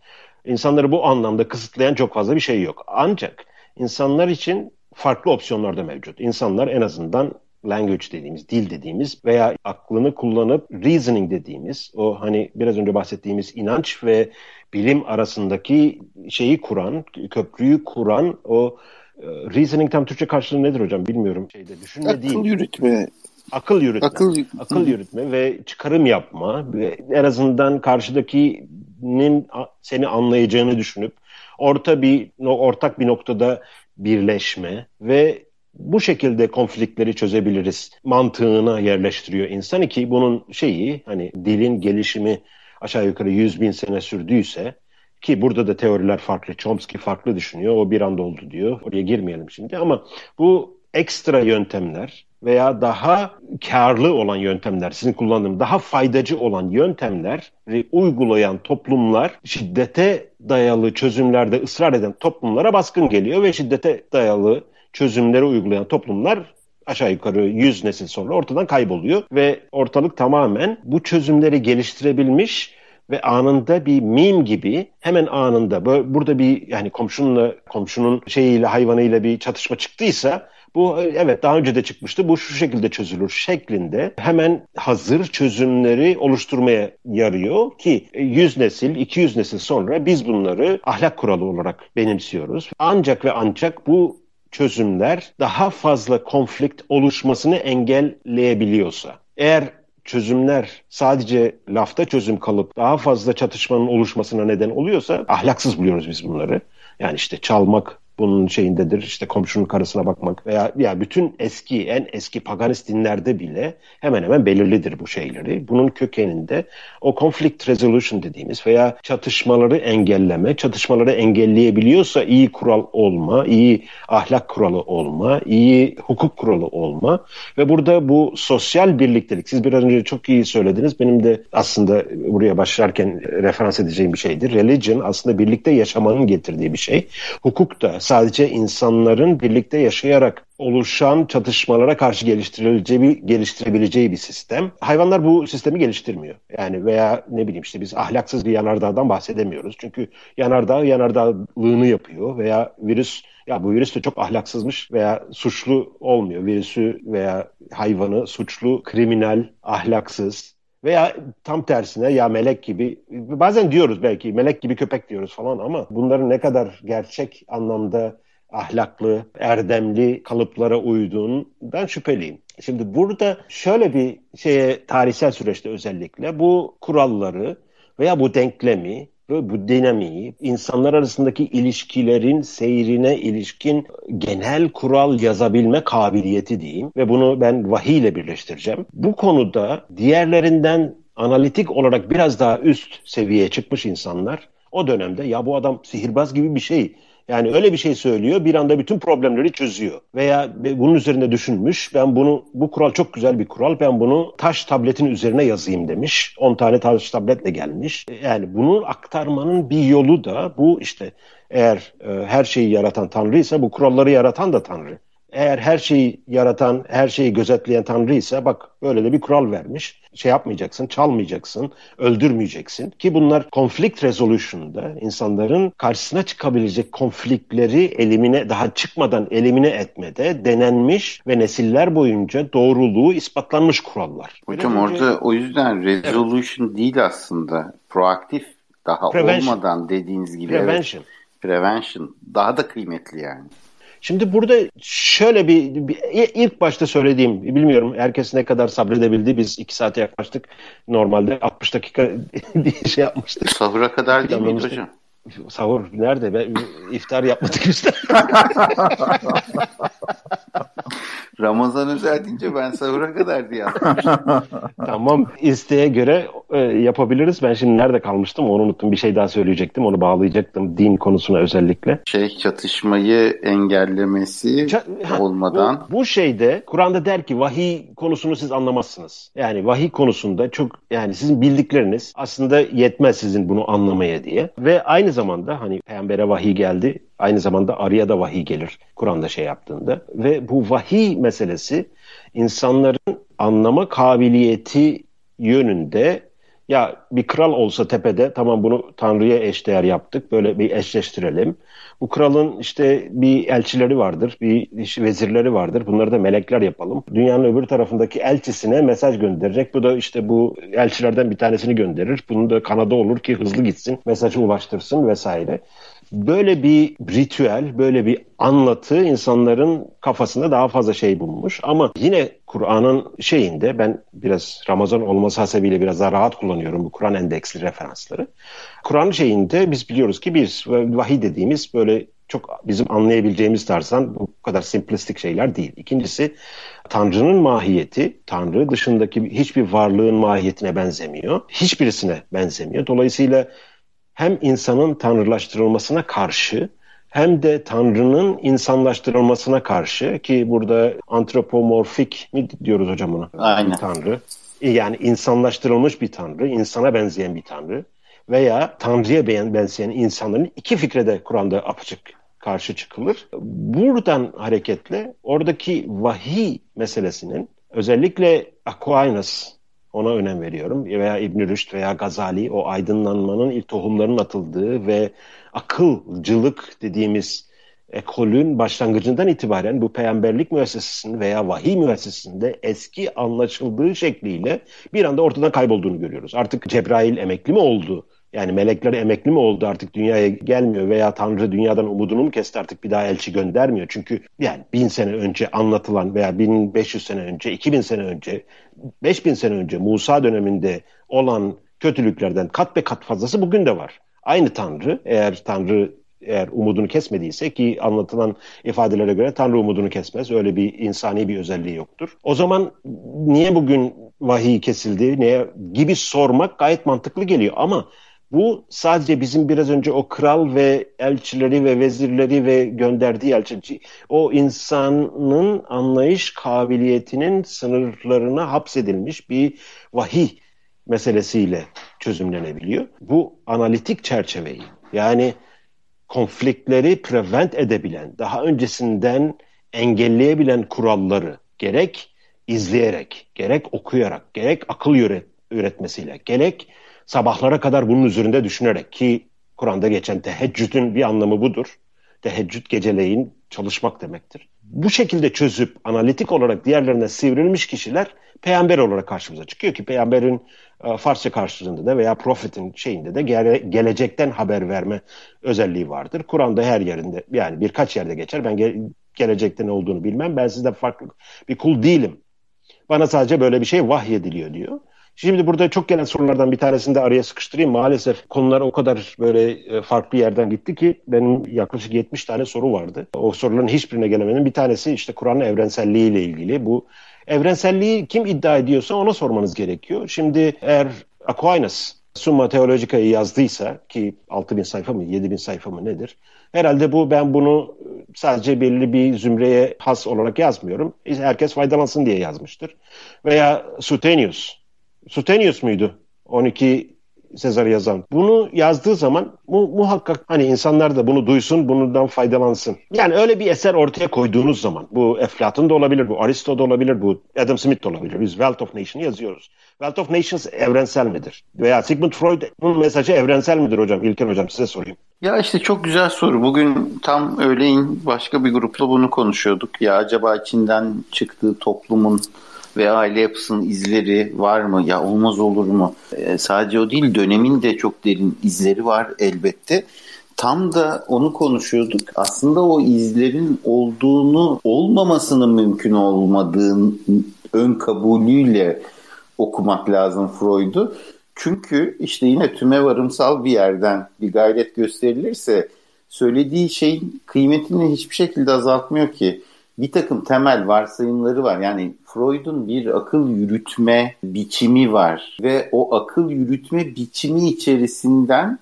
İnsanları bu anlamda kısıtlayan çok fazla bir şey yok. Ancak insanlar için farklı opsiyonlar da mevcut. İnsanlar en azından language dediğimiz, dil dediğimiz veya aklını kullanıp reasoning dediğimiz o hani biraz önce bahsettiğimiz inanç ve bilim arasındaki şeyi kuran, köprüyü kuran o e, reasoning tam Türkçe karşılığı nedir hocam bilmiyorum. Şeyde düşünme Akıl değil. yürütme. Akıl yürütme. Akıl, Akıl yürütme ve çıkarım yapma. Ve en azından karşıdakinin seni anlayacağını düşünüp orta bir ortak bir noktada birleşme ve bu şekilde konfliktleri çözebiliriz mantığına yerleştiriyor insan ki bunun şeyi hani dilin gelişimi aşağı yukarı 100 bin sene sürdüyse ki burada da teoriler farklı. Chomsky farklı düşünüyor. O bir anda oldu diyor. Oraya girmeyelim şimdi ama bu ekstra yöntemler veya daha karlı olan yöntemler, sizin kullandığım daha faydacı olan yöntemler uygulayan toplumlar şiddete dayalı çözümlerde ısrar eden toplumlara baskın geliyor ve şiddete dayalı çözümleri uygulayan toplumlar aşağı yukarı 100 nesil sonra ortadan kayboluyor ve ortalık tamamen bu çözümleri geliştirebilmiş ve anında bir mim gibi hemen anında böyle burada bir yani komşunla komşunun şeyiyle hayvanıyla bir çatışma çıktıysa bu evet daha önce de çıkmıştı. Bu şu şekilde çözülür şeklinde hemen hazır çözümleri oluşturmaya yarıyor ki 100 nesil, 200 nesil sonra biz bunları ahlak kuralı olarak benimsiyoruz. Ancak ve ancak bu çözümler daha fazla konflikt oluşmasını engelleyebiliyorsa, eğer çözümler sadece lafta çözüm kalıp daha fazla çatışmanın oluşmasına neden oluyorsa ahlaksız buluyoruz biz bunları. Yani işte çalmak bunun şeyindedir. İşte komşunun karısına bakmak veya ya bütün eski en eski paganist dinlerde bile hemen hemen belirlidir bu şeyleri. Bunun kökeninde o conflict resolution dediğimiz veya çatışmaları engelleme, çatışmaları engelleyebiliyorsa iyi kural olma, iyi ahlak kuralı olma, iyi hukuk kuralı olma ve burada bu sosyal birliktelik siz biraz önce çok iyi söylediniz. Benim de aslında buraya başlarken referans edeceğim bir şeydir. Religion aslında birlikte yaşamanın getirdiği bir şey. Hukuk da sadece insanların birlikte yaşayarak oluşan çatışmalara karşı geliştirebileceği, geliştirebileceği bir sistem. Hayvanlar bu sistemi geliştirmiyor. Yani veya ne bileyim işte biz ahlaksız bir yanardağdan bahsedemiyoruz. Çünkü yanardağ yanardağlığını yapıyor veya virüs ya bu virüs de çok ahlaksızmış veya suçlu olmuyor. Virüsü veya hayvanı suçlu, kriminal, ahlaksız veya tam tersine ya melek gibi bazen diyoruz belki melek gibi köpek diyoruz falan ama bunların ne kadar gerçek anlamda ahlaklı, erdemli kalıplara uyduğundan şüpheliyim. Şimdi burada şöyle bir şeye tarihsel süreçte özellikle bu kuralları veya bu denklemi bu dinamiği insanlar arasındaki ilişkilerin seyrine ilişkin genel kural yazabilme kabiliyeti diyeyim ve bunu ben vahiy ile birleştireceğim. Bu konuda diğerlerinden analitik olarak biraz daha üst seviyeye çıkmış insanlar o dönemde ya bu adam sihirbaz gibi bir şey yani öyle bir şey söylüyor bir anda bütün problemleri çözüyor. Veya bunun üzerinde düşünmüş ben bunu bu kural çok güzel bir kural ben bunu taş tabletin üzerine yazayım demiş. 10 tane taş tabletle gelmiş. Yani bunu aktarmanın bir yolu da bu işte eğer e, her şeyi yaratan Tanrı ise bu kuralları yaratan da Tanrı eğer her şeyi yaratan, her şeyi gözetleyen Tanrı ise bak böyle de bir kural vermiş. Şey yapmayacaksın, çalmayacaksın, öldürmeyeceksin. Ki bunlar conflict resolution'da insanların karşısına çıkabilecek konfliktleri elimine daha çıkmadan elimine etmede denenmiş ve nesiller boyunca doğruluğu ispatlanmış kurallar. Hocam Biraz orada önce... o yüzden resolution evet. değil aslında. Proaktif daha Prevention. olmadan dediğiniz gibi. Prevention. Evet. Prevention. Daha da kıymetli yani. Şimdi burada şöyle bir, bir ilk başta söylediğim bilmiyorum herkes ne kadar sabredebildi. Biz iki saate yaklaştık. Normalde 60 dakika bir şey yapmıştık. Sahura kadar değil miydi hocam? Sahur nerede? Ben, iftar yapmadık biz de. Ramazan özel deyince ben sahura kadar diye Tamam isteğe göre e, yapabiliriz. Ben şimdi nerede kalmıştım onu unuttum. Bir şey daha söyleyecektim. Onu bağlayacaktım din konusuna özellikle. Şey çatışmayı engellemesi Ç- olmadan. Bu, bu şeyde Kur'an'da der ki vahiy konusunu siz anlamazsınız. Yani vahiy konusunda çok yani sizin bildikleriniz aslında yetmez sizin bunu anlamaya diye. Ve aynı zamanda hani peygambere vahiy geldi Aynı zamanda araya da vahiy gelir Kur'an'da şey yaptığında. Ve bu vahiy meselesi insanların anlama kabiliyeti yönünde ya bir kral olsa tepede tamam bunu Tanrı'ya eşdeğer yaptık böyle bir eşleştirelim. Bu kralın işte bir elçileri vardır, bir vezirleri vardır. Bunları da melekler yapalım. Dünyanın öbür tarafındaki elçisine mesaj gönderecek. Bu da işte bu elçilerden bir tanesini gönderir. Bunu da Kanada olur ki hızlı gitsin, mesajı ulaştırsın vesaire. Böyle bir ritüel, böyle bir anlatı insanların kafasında daha fazla şey bulmuş. Ama yine Kur'an'ın şeyinde ben biraz Ramazan olması hasebiyle biraz daha rahat kullanıyorum bu Kur'an endeksli referansları. Kur'an şeyinde biz biliyoruz ki bir vahiy dediğimiz böyle çok bizim anlayabileceğimiz tarzdan bu kadar simplistik şeyler değil. İkincisi Tanrı'nın mahiyeti Tanrı dışındaki hiçbir varlığın mahiyetine benzemiyor. Hiçbirisine benzemiyor. Dolayısıyla hem insanın tanrılaştırılmasına karşı hem de Tanrı'nın insanlaştırılmasına karşı ki burada antropomorfik mi diyoruz hocam buna? Aynen. Tanrı. Yani insanlaştırılmış bir Tanrı, insana benzeyen bir Tanrı veya Tanrı'ya benzeyen insanların iki fikre de Kur'an'da apaçık karşı çıkılır. Buradan hareketle oradaki vahiy meselesinin özellikle Aquinas ona önem veriyorum. Veya İbn Rüşd veya Gazali o aydınlanmanın ilk tohumlarının atıldığı ve akılcılık dediğimiz ekolün başlangıcından itibaren bu peygamberlik müessesesinde veya vahiy müessesesinde eski anlaşıldığı şekliyle bir anda ortadan kaybolduğunu görüyoruz. Artık Cebrail emekli mi oldu? Yani melekler emekli mi oldu artık dünyaya gelmiyor veya Tanrı dünyadan umudunu mu kesti artık bir daha elçi göndermiyor. Çünkü yani bin sene önce anlatılan veya 1500 sene önce, 2000 sene önce, 5000 sene önce Musa döneminde olan kötülüklerden kat be kat fazlası bugün de var. Aynı Tanrı eğer Tanrı eğer umudunu kesmediyse ki anlatılan ifadelere göre Tanrı umudunu kesmez. Öyle bir insani bir özelliği yoktur. O zaman niye bugün vahiy kesildi niye gibi sormak gayet mantıklı geliyor ama bu sadece bizim biraz önce o kral ve elçileri ve vezirleri ve gönderdiği elçi, o insanın anlayış kabiliyetinin sınırlarına hapsedilmiş bir vahiy meselesiyle çözümlenebiliyor. Bu analitik çerçeveyi yani konfliktleri prevent edebilen, daha öncesinden engelleyebilen kuralları gerek izleyerek, gerek okuyarak, gerek akıl üret, üretmesiyle, gerek sabahlara kadar bunun üzerinde düşünerek ki Kur'an'da geçen teheccüdün bir anlamı budur. Teheccüd geceleyin çalışmak demektir. Bu şekilde çözüp analitik olarak diğerlerine sivrilmiş kişiler peygamber olarak karşımıza çıkıyor ki peygamberin e, Farsça karşılığında da veya profetin şeyinde de gele, gelecekten haber verme özelliği vardır. Kur'an'da her yerinde yani birkaç yerde geçer. Ben ge, gelecekte ne olduğunu bilmem. Ben sizde farklı bir kul değilim. Bana sadece böyle bir şey vahyediliyor diyor. Şimdi burada çok gelen sorulardan bir tanesini de araya sıkıştırayım. Maalesef konular o kadar böyle e, farklı yerden gitti ki benim yaklaşık 70 tane soru vardı. O soruların hiçbirine gelemedim. Bir tanesi işte Kur'an'ın evrenselliği ile ilgili. Bu evrenselliği kim iddia ediyorsa ona sormanız gerekiyor. Şimdi eğer Aquinas Summa Theologica'yı yazdıysa ki 6000 sayfa mı 7000 sayfa mı nedir? Herhalde bu ben bunu sadece belli bir zümreye has olarak yazmıyorum. Herkes faydalansın diye yazmıştır. Veya Suetonius Sutenius muydu? 12 Sezar yazan. Bunu yazdığı zaman mu, muhakkak hani insanlar da bunu duysun, bundan faydalansın. Yani öyle bir eser ortaya koyduğunuz zaman bu Eflatun da olabilir, bu Aristo da olabilir, bu Adam Smith de olabilir. Biz Wealth of Nations yazıyoruz. Wealth of Nations evrensel midir? Veya Sigmund Freud'un mesajı evrensel midir hocam? İlker hocam size sorayım. Ya işte çok güzel soru. Bugün tam öğleyin başka bir grupla bunu konuşuyorduk. Ya acaba içinden çıktığı toplumun ve aile yapısının izleri var mı? Ya olmaz olur mu? E, sadece o değil dönemin de çok derin izleri var elbette. Tam da onu konuşuyorduk. Aslında o izlerin olduğunu, olmamasının mümkün olmadığın ön kabulüyle okumak lazım Freud'u. Çünkü işte yine tüme varımsal bir yerden bir gayret gösterilirse söylediği şeyin kıymetini hiçbir şekilde azaltmıyor ki bir takım temel varsayımları var. Yani Freud'un bir akıl yürütme biçimi var ve o akıl yürütme biçimi içerisinden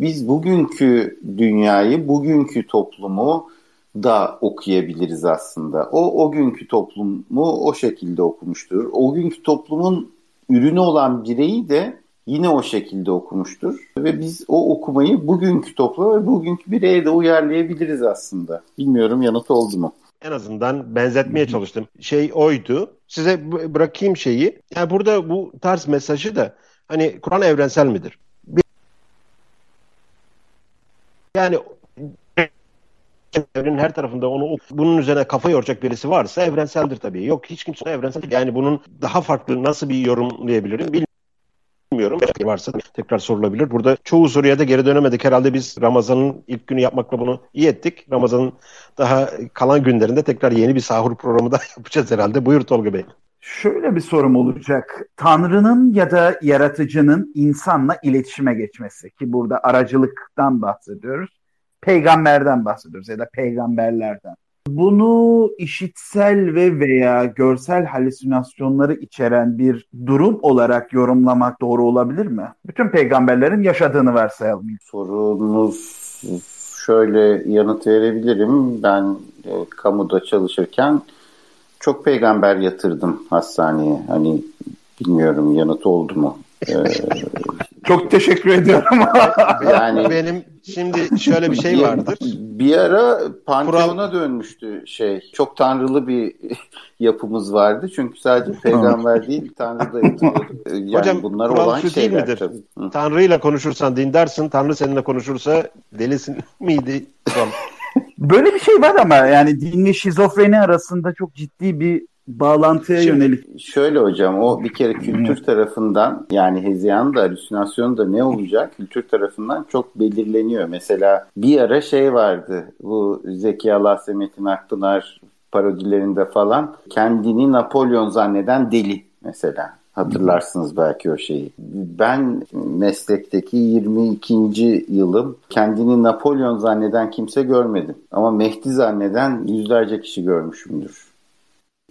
biz bugünkü dünyayı, bugünkü toplumu da okuyabiliriz aslında. O o günkü toplumu o şekilde okumuştur. O günkü toplumun ürünü olan bireyi de yine o şekilde okumuştur. Ve biz o okumayı bugünkü topluma ve bugünkü bireye de uyarlayabiliriz aslında. Bilmiyorum yanıt oldu mu? En azından benzetmeye çalıştım. Şey oydu. Size bırakayım şeyi. Yani burada bu tarz mesajı da hani Kur'an evrensel midir? Yani evrenin her tarafında onu bunun üzerine kafa yoracak birisi varsa evrenseldir tabii. Yok hiç kimse evrensel değil. Yani bunun daha farklı nasıl bir yorumlayabilirim bilmiyorum bilmiyorum. Varsa tekrar sorulabilir. Burada çoğu soruya da geri dönemedik. Herhalde biz Ramazan'ın ilk günü yapmakla bunu iyi ettik. Ramazan'ın daha kalan günlerinde tekrar yeni bir sahur programı da yapacağız herhalde. Buyur Tolga Bey. Şöyle bir sorum olacak. Tanrı'nın ya da yaratıcının insanla iletişime geçmesi ki burada aracılıktan bahsediyoruz. Peygamberden bahsediyoruz ya da peygamberlerden bunu işitsel ve veya görsel halüsinasyonları içeren bir durum olarak yorumlamak doğru olabilir mi? Bütün peygamberlerin yaşadığını varsayalım. Sorunuz şöyle yanıt verebilirim. Ben e, kamuda çalışırken çok peygamber yatırdım hastaneye. Hani bilmiyorum yanıt oldu mu? Ee, çok teşekkür ediyorum. yani benim şimdi şöyle bir şey vardır. Bir ara Panteon'a dönmüştü şey. Çok tanrılı bir yapımız vardı. Çünkü sadece peygamber değil tanrı da. Yani Hocam bunlar kural olan şu değil midir? Tabii. Tanrı ile konuşursan dindarsın. Tanrı seninle konuşursa delisin miydi? Böyle bir şey var ama yani dinle şizofreni arasında çok ciddi bir bağlantıya Şimdi, yönelik. Şöyle hocam o bir kere kültür tarafından yani hezeyan da halüsinasyon da ne olacak kültür tarafından çok belirleniyor. Mesela bir ara şey vardı bu Zeki Alasya Metin Akpınar parodilerinde falan kendini Napolyon zanneden deli mesela. Hatırlarsınız belki o şeyi. Ben meslekteki 22. yılım kendini Napolyon zanneden kimse görmedim. Ama Mehdi zanneden yüzlerce kişi görmüşümdür.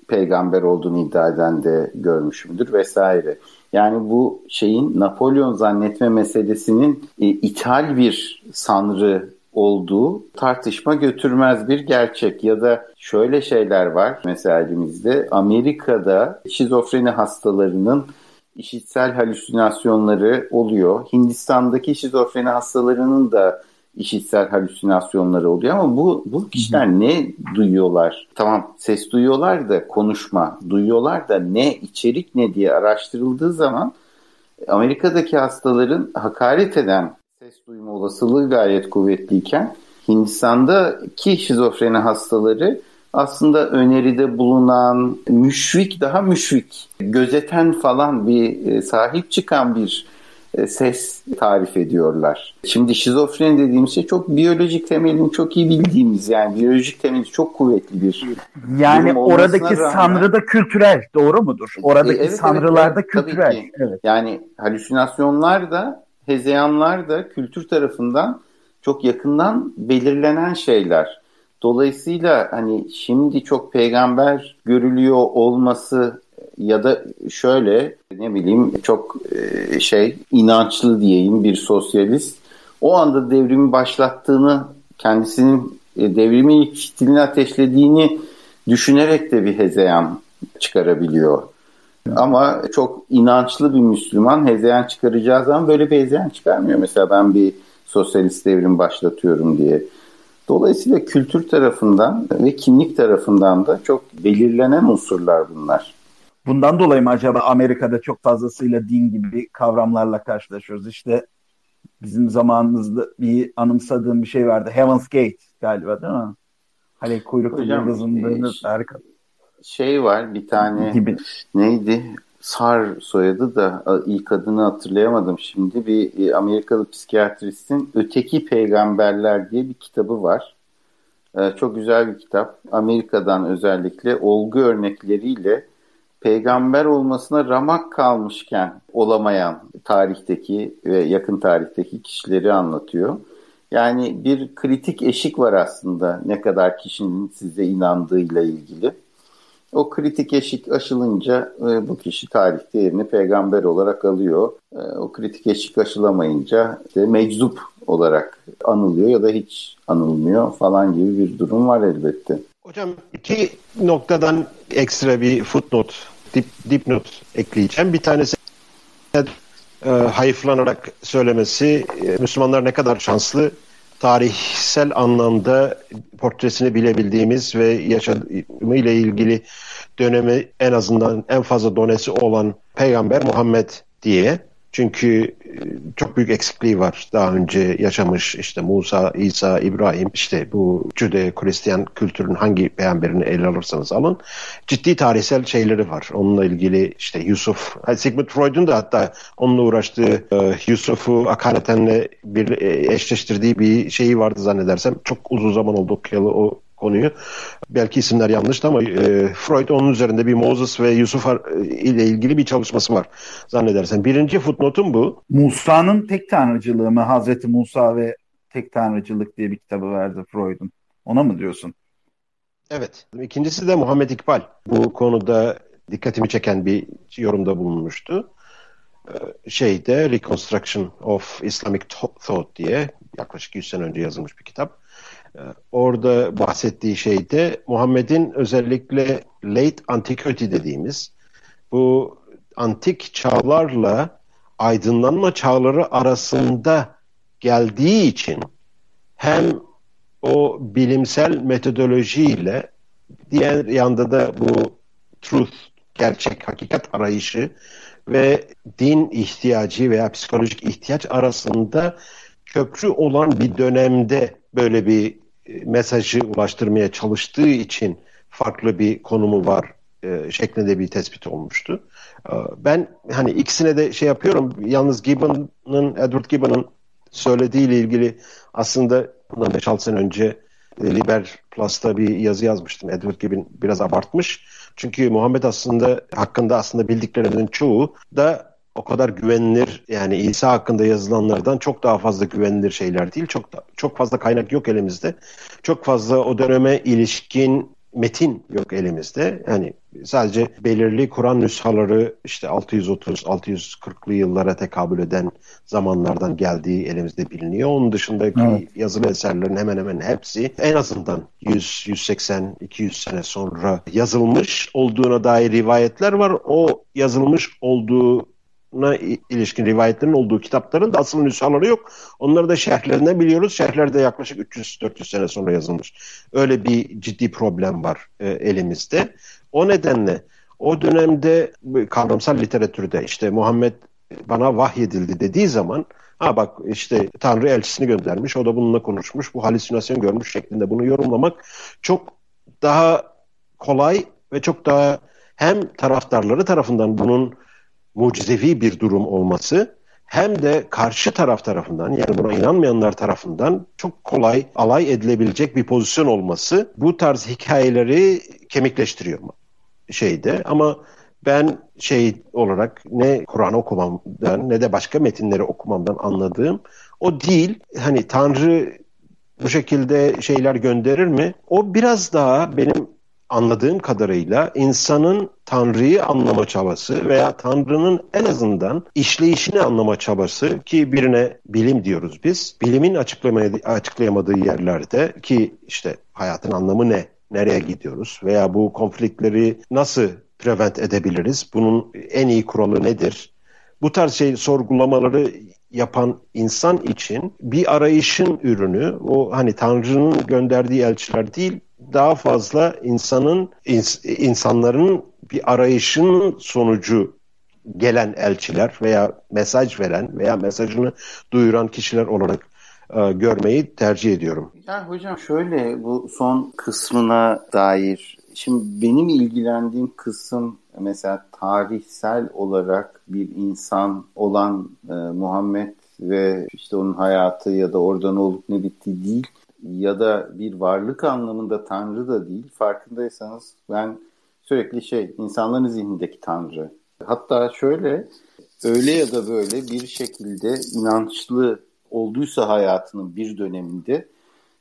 Peygamber olduğunu iddia eden de görmüşümdür vesaire. Yani bu şeyin Napolyon zannetme meselesinin e, ithal bir sanrı olduğu tartışma götürmez bir gerçek ya da şöyle şeyler var mesela elimizde Amerika'da şizofreni hastalarının işitsel halüsinasyonları oluyor. Hindistan'daki şizofreni hastalarının da işitsel halüsinasyonları oluyor ama bu bu kişiler ne duyuyorlar? Tamam ses duyuyorlar da konuşma duyuyorlar da ne içerik ne diye araştırıldığı zaman Amerika'daki hastaların hakaret eden ses duyma olasılığı gayet kuvvetliyken Hindistan'daki şizofreni hastaları aslında öneride bulunan müşvik daha müşvik, gözeten falan bir e, sahip çıkan bir ses tarif ediyorlar. Şimdi şizofreni dediğimiz şey çok biyolojik temelini çok iyi bildiğimiz yani biyolojik temeli çok kuvvetli bir Yani oradaki rağmen, sanrı da kültürel doğru mudur? Oradaki e, evet, sanrılar da evet, kültürel. Evet. Yani halüsinasyonlar da hezeyanlar da kültür tarafından çok yakından belirlenen şeyler. Dolayısıyla hani şimdi çok peygamber görülüyor olması ya da şöyle ne bileyim çok e, şey inançlı diyeyim bir sosyalist o anda devrimi başlattığını kendisinin e, devrimin ilk fitilini ateşlediğini düşünerek de bir hezeyan çıkarabiliyor. Ama çok inançlı bir Müslüman hezeyan çıkaracağı zaman böyle bir hezeyan çıkarmıyor. Mesela ben bir sosyalist devrim başlatıyorum diye. Dolayısıyla kültür tarafından ve kimlik tarafından da çok belirlenen unsurlar bunlar. Bundan dolayı mı acaba Amerika'da çok fazlasıyla din gibi kavramlarla karşılaşıyoruz? İşte bizim zamanımızda bir anımsadığım bir şey vardı. Heaven's Gate galiba değil mi? Hani kuyruklu yıldızın harika şey var bir tane gibi. neydi? Sar soyadı da ilk adını hatırlayamadım şimdi. Bir e, Amerikalı psikiyatristin Öteki Peygamberler diye bir kitabı var. E, çok güzel bir kitap. Amerika'dan özellikle olgu örnekleriyle peygamber olmasına ramak kalmışken olamayan tarihteki ve yakın tarihteki kişileri anlatıyor. Yani bir kritik eşik var aslında ne kadar kişinin size inandığıyla ilgili. O kritik eşik aşılınca e, bu kişi tarihte yerini peygamber olarak alıyor. E, o kritik eşik aşılamayınca işte meczup olarak anılıyor ya da hiç anılmıyor falan gibi bir durum var elbette. Hocam iki noktadan ekstra bir footnote, dip, dipnot ekleyeceğim. Bir tanesi e, hayıflanarak söylemesi e, Müslümanlar ne kadar şanslı tarihsel anlamda portresini bilebildiğimiz ve yaşamıyla ilgili dönemi en azından en fazla donesi olan Peygamber Muhammed diye. Çünkü e, çok büyük eksikliği var. Daha önce yaşamış işte Musa, İsa, İbrahim işte bu Cüde-Hristiyan kültürün hangi peygamberini ele alırsanız alın. Ciddi tarihsel şeyleri var. Onunla ilgili işte Yusuf, Sigmund Freud'un da hatta onunla uğraştığı e, Yusuf'u Akhenaten'le bir e, eşleştirdiği bir şeyi vardı zannedersem. Çok uzun zaman oldu okuyalı o konuyu. Belki isimler yanlıştı ama e, Freud onun üzerinde bir Moses ve Yusuf ile ilgili bir çalışması var zannedersen. Birinci footnote'um bu. Musa'nın tek tanrıcılığı mı? Hazreti Musa ve tek tanrıcılık diye bir kitabı verdi Freud'un. Ona mı diyorsun? Evet. İkincisi de Muhammed İkbal. Bu konuda dikkatimi çeken bir yorumda bulunmuştu. E, şeyde Reconstruction of Islamic Thought diye yaklaşık 100 sene önce yazılmış bir kitap. Ee, orada bahsettiği şey de Muhammed'in özellikle late antiquity dediğimiz bu antik çağlarla aydınlanma çağları arasında geldiği için hem o bilimsel metodolojiyle diğer yanda da bu truth, gerçek, hakikat arayışı ve din ihtiyacı veya psikolojik ihtiyaç arasında köprü olan bir dönemde böyle bir e, mesajı ulaştırmaya çalıştığı için farklı bir konumu var e, şeklinde bir tespit olmuştu. E, ben hani ikisine de şey yapıyorum. Yalnız Gibbon'ın, Edward Gibbon'ın söylediğiyle ilgili aslında bundan 5-6 sene önce Liber Plus'ta bir yazı yazmıştım. Edward Gibbon biraz abartmış. Çünkü Muhammed aslında hakkında aslında bildiklerinin çoğu da o kadar güvenilir yani İsa hakkında yazılanlardan çok daha fazla güvenilir şeyler değil. Çok da, çok fazla kaynak yok elimizde. Çok fazla o döneme ilişkin metin yok elimizde. Yani sadece belirli Kur'an nüshaları işte 630-640'lı yıllara tekabül eden zamanlardan geldiği elimizde biliniyor. Onun dışındaki evet. yazılı eserlerin hemen hemen hepsi en azından 100, 180, 200 sene sonra yazılmış olduğuna dair rivayetler var. O yazılmış olduğu na ilişkin rivayetlerin olduğu kitapların da asıl nüshaları yok. Onları da şerhlerinden biliyoruz. Şerhler de yaklaşık 300-400 sene sonra yazılmış. Öyle bir ciddi problem var e, elimizde. O nedenle o dönemde kavramsal literatürde işte Muhammed bana vahyedildi dediği zaman ha bak işte Tanrı elçisini göndermiş o da bununla konuşmuş bu halüsinasyon görmüş şeklinde bunu yorumlamak çok daha kolay ve çok daha hem taraftarları tarafından bunun mucizevi bir durum olması hem de karşı taraf tarafından yani buna inanmayanlar tarafından çok kolay alay edilebilecek bir pozisyon olması bu tarz hikayeleri kemikleştiriyor şeyde. Ama ben şey olarak ne Kur'an okumamdan ne de başka metinleri okumamdan anladığım o değil. Hani Tanrı bu şekilde şeyler gönderir mi? O biraz daha benim anladığım kadarıyla insanın Tanrı'yı anlama çabası veya Tanrı'nın en azından işleyişini anlama çabası ki birine bilim diyoruz biz. Bilimin açıklayamadığı yerlerde ki işte hayatın anlamı ne? Nereye gidiyoruz? Veya bu konfliktleri nasıl prevent edebiliriz? Bunun en iyi kuralı nedir? Bu tarz şey sorgulamaları yapan insan için bir arayışın ürünü o hani Tanrı'nın gönderdiği elçiler değil daha fazla insanın ins, insanların bir arayışın sonucu gelen elçiler veya mesaj veren veya mesajını duyuran kişiler olarak e, görmeyi tercih ediyorum. Yani hocam şöyle bu son kısmına dair şimdi benim ilgilendiğim kısım mesela tarihsel olarak bir insan olan e, Muhammed ve işte onun hayatı ya da orada ne olup ne bitti değil ya da bir varlık anlamında Tanrı da değil. Farkındaysanız ben sürekli şey insanların zihnindeki Tanrı. Hatta şöyle öyle ya da böyle bir şekilde inançlı olduysa hayatının bir döneminde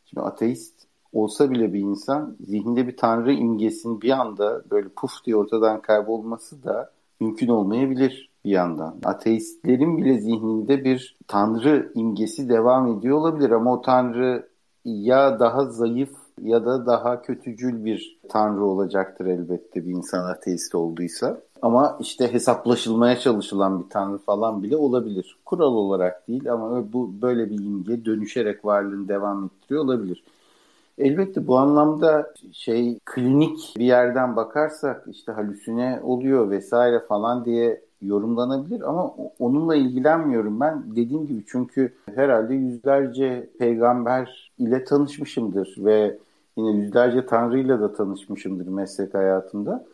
şimdi ateist olsa bile bir insan zihninde bir tanrı imgesinin bir anda böyle puf diye ortadan kaybolması da mümkün olmayabilir bir yandan. Ateistlerin bile zihninde bir tanrı imgesi devam ediyor olabilir ama o tanrı ya daha zayıf ya da daha kötücül bir tanrı olacaktır elbette bir insan ateist olduysa. Ama işte hesaplaşılmaya çalışılan bir tanrı falan bile olabilir. Kural olarak değil ama bu böyle bir imge dönüşerek varlığını devam ettiriyor olabilir. Elbette bu anlamda şey klinik bir yerden bakarsak işte halüsine oluyor vesaire falan diye yorumlanabilir ama onunla ilgilenmiyorum ben. Dediğim gibi çünkü herhalde yüzlerce peygamber ile tanışmışımdır ve yine yüzlerce tanrıyla da tanışmışımdır meslek hayatımda.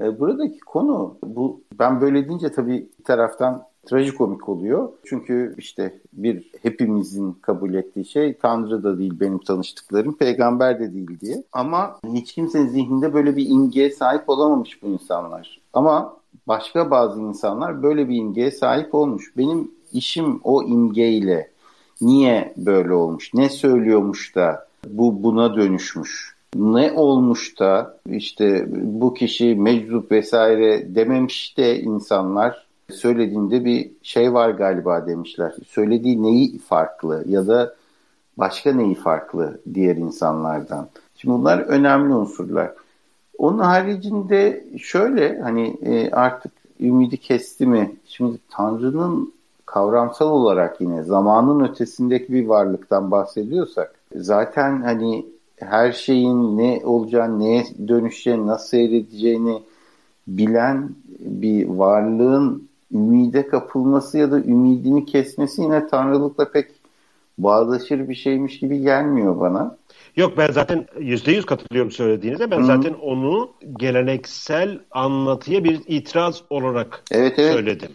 E, buradaki konu bu ben böyle deyince tabii bir taraftan trajikomik oluyor. Çünkü işte bir hepimizin kabul ettiği şey Tanrı da değil benim tanıştıklarım, peygamber de değil diye. Ama hiç kimsenin zihninde böyle bir imgeye sahip olamamış bu insanlar. Ama başka bazı insanlar böyle bir imgeye sahip olmuş. Benim işim o imgeyle niye böyle olmuş, ne söylüyormuş da bu buna dönüşmüş. Ne olmuş da işte bu kişi meczup vesaire dememiş de insanlar söylediğinde bir şey var galiba demişler. Söylediği neyi farklı ya da başka neyi farklı diğer insanlardan. Şimdi bunlar önemli unsurlar. Onun haricinde şöyle hani e, artık ümidi kesti mi? Şimdi Tanrı'nın kavramsal olarak yine zamanın ötesindeki bir varlıktan bahsediyorsak zaten hani her şeyin ne olacağını, neye dönüşeceğini, nasıl seyredeceğini bilen bir varlığın ümide kapılması ya da ümidini kesmesi yine tanrılıkla pek bağdaşır bir şeymiş gibi gelmiyor bana. Yok ben zaten yüzde yüz katılıyorum söylediğinize. Ben Hı. zaten onu geleneksel anlatıya bir itiraz olarak evet, evet. söyledim.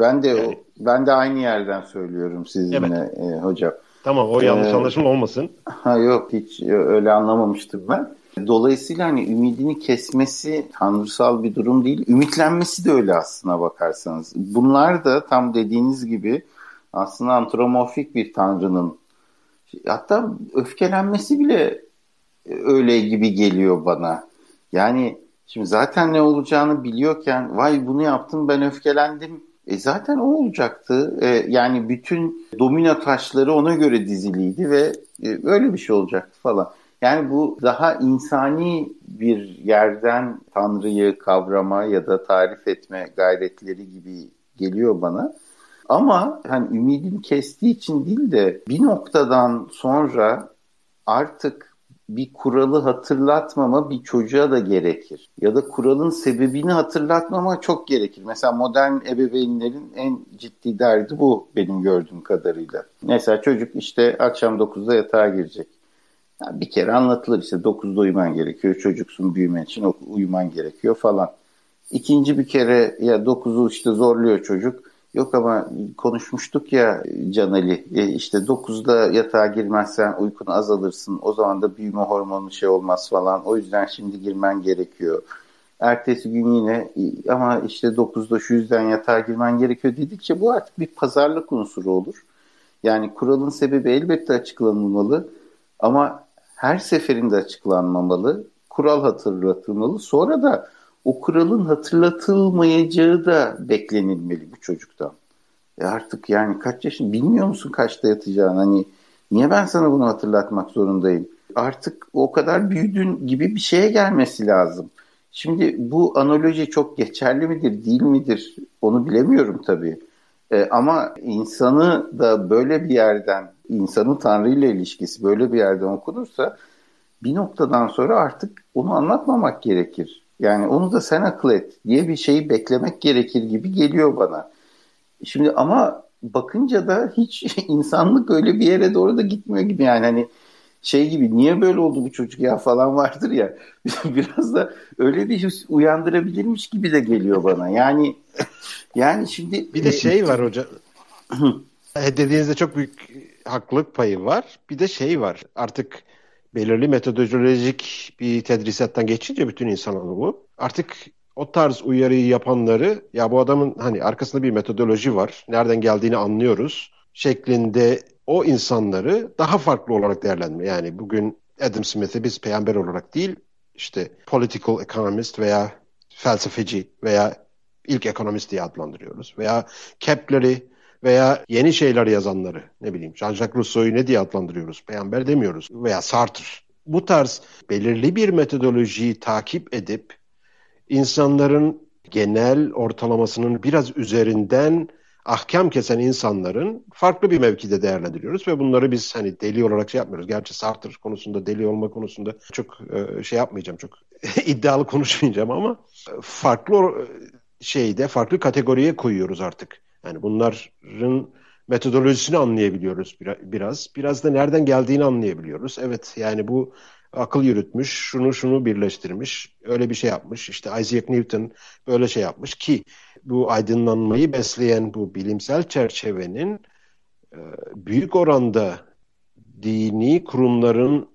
Ben de yani. ben de aynı yerden söylüyorum sizinle evet. e, hocam. Tamam o yanlış ee, anlaşılma olmasın. Ha yok hiç öyle anlamamıştım ben. Dolayısıyla hani ümidini kesmesi tanrısal bir durum değil. Ümitlenmesi de öyle aslına bakarsanız. Bunlar da tam dediğiniz gibi aslında antropomorfik bir tanrının hatta öfkelenmesi bile öyle gibi geliyor bana. Yani şimdi zaten ne olacağını biliyorken vay bunu yaptım ben öfkelendim. E zaten o olacaktı. E yani bütün domino taşları ona göre diziliydi ve e, öyle bir şey olacaktı falan. Yani bu daha insani bir yerden Tanrı'yı kavrama ya da tarif etme gayretleri gibi geliyor bana. Ama hani ümidini kestiği için değil de bir noktadan sonra artık bir kuralı hatırlatmama bir çocuğa da gerekir. Ya da kuralın sebebini hatırlatmama çok gerekir. Mesela modern ebeveynlerin en ciddi derdi bu benim gördüğüm kadarıyla. Mesela çocuk işte akşam 9'da yatağa girecek. Yani bir kere anlatılır işte 9'da uyuman gerekiyor. Çocuksun büyümen için uyuman gerekiyor falan. İkinci bir kere ya 9'u işte zorluyor çocuk. Yok ama konuşmuştuk ya Can Ali e işte 9'da yatağa girmezsen uykun azalırsın. O zaman da büyüme hormonu şey olmaz falan. O yüzden şimdi girmen gerekiyor. Ertesi gün yine ama işte 9'da şu yüzden yatağa girmen gerekiyor dedikçe bu artık bir pazarlık unsuru olur. Yani kuralın sebebi elbette açıklanılmalı ama her seferinde açıklanmamalı. Kural hatırlatılmalı. Sonra da o kuralın hatırlatılmayacağı da beklenilmeli bu çocuktan. E artık yani kaç yaşın bilmiyor musun kaçta yatacağını hani niye ben sana bunu hatırlatmak zorundayım? Artık o kadar büyüdün gibi bir şeye gelmesi lazım. Şimdi bu analoji çok geçerli midir değil midir onu bilemiyorum tabii. E, ama insanı da böyle bir yerden, insanın Tanrı ile ilişkisi böyle bir yerden okunursa bir noktadan sonra artık onu anlatmamak gerekir. Yani onu da sen akıl et diye bir şeyi beklemek gerekir gibi geliyor bana. Şimdi ama bakınca da hiç insanlık öyle bir yere doğru da gitmiyor gibi yani hani şey gibi niye böyle oldu bu çocuk ya falan vardır ya biraz da öyle bir his uyandırabilirmiş gibi de geliyor bana. Yani yani şimdi bir de şey var hocam. Dediğinizde çok büyük haklılık payı var. Bir de şey var. Artık belirli metodolojik bir tedrisattan geçince bütün insanoğlu. Artık o tarz uyarıyı yapanları ya bu adamın hani arkasında bir metodoloji var. Nereden geldiğini anlıyoruz şeklinde o insanları daha farklı olarak değerlendirme. Yani bugün Adam Smith'i biz peygamber olarak değil işte political economist veya felsefeci veya ilk ekonomist diye adlandırıyoruz. Veya Kepler'i veya yeni şeyler yazanları ne bileyim Jean-Jacques Rousseau'yu ne diye adlandırıyoruz? Peygamber demiyoruz veya Sartre. Bu tarz belirli bir metodolojiyi takip edip insanların genel ortalamasının biraz üzerinden ahkam kesen insanların farklı bir mevkide değerlendiriyoruz ve bunları biz hani deli olarak şey yapmıyoruz. Gerçi Sartre konusunda deli olma konusunda çok e, şey yapmayacağım, çok iddialı konuşmayacağım ama farklı şeyde farklı kategoriye koyuyoruz artık. Yani bunların metodolojisini anlayabiliyoruz biraz. Biraz da nereden geldiğini anlayabiliyoruz. Evet yani bu akıl yürütmüş, şunu şunu birleştirmiş, öyle bir şey yapmış. İşte Isaac Newton böyle şey yapmış ki bu aydınlanmayı besleyen bu bilimsel çerçevenin e, büyük oranda dini kurumların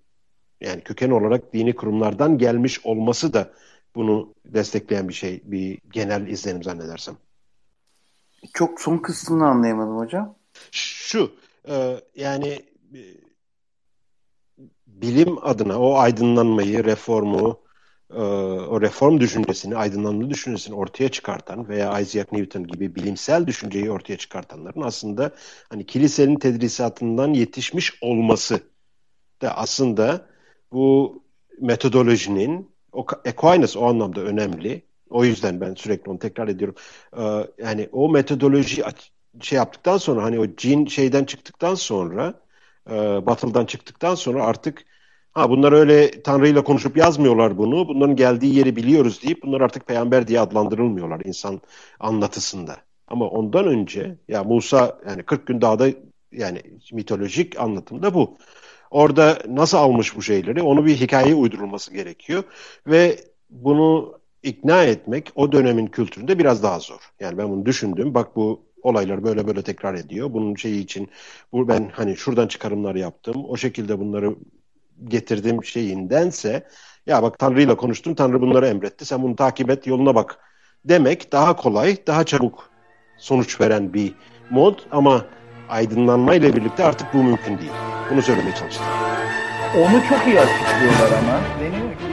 yani köken olarak dini kurumlardan gelmiş olması da bunu destekleyen bir şey, bir genel izlenim zannedersem. Çok son kısmını anlayamadım hocam. Şu, e, yani e, bilim adına o aydınlanmayı, reformu, e, o reform düşüncesini, aydınlanma düşüncesini ortaya çıkartan veya Isaac Newton gibi bilimsel düşünceyi ortaya çıkartanların aslında hani kilisenin tedrisatından yetişmiş olması da aslında bu metodolojinin o Aquinas o anlamda önemli. O yüzden ben sürekli onu tekrar ediyorum. Ee, yani o metodoloji şey yaptıktan sonra hani o cin şeyden çıktıktan sonra e, batıldan çıktıktan sonra artık ha bunlar öyle Tanrı ile konuşup yazmıyorlar bunu. Bunların geldiği yeri biliyoruz deyip bunlar artık peygamber diye adlandırılmıyorlar insan anlatısında. Ama ondan önce ya Musa yani 40 gün dağda yani mitolojik anlatımda bu. Orada nasıl almış bu şeyleri onu bir hikaye uydurulması gerekiyor ve bunu ikna etmek o dönemin kültüründe biraz daha zor. Yani ben bunu düşündüm. Bak bu olaylar böyle böyle tekrar ediyor. Bunun şeyi için bu ben hani şuradan çıkarımlar yaptım. O şekilde bunları getirdim şeyindense ya bak Tanrı ile konuştum. Tanrı bunları emretti. Sen bunu takip et, yoluna bak demek daha kolay, daha çabuk sonuç veren bir mod ama aydınlanma ile birlikte artık bu mümkün değil. Bunu söylemeye çalıştım. Onu çok iyi açıklıyorlar ama. Deniyor ki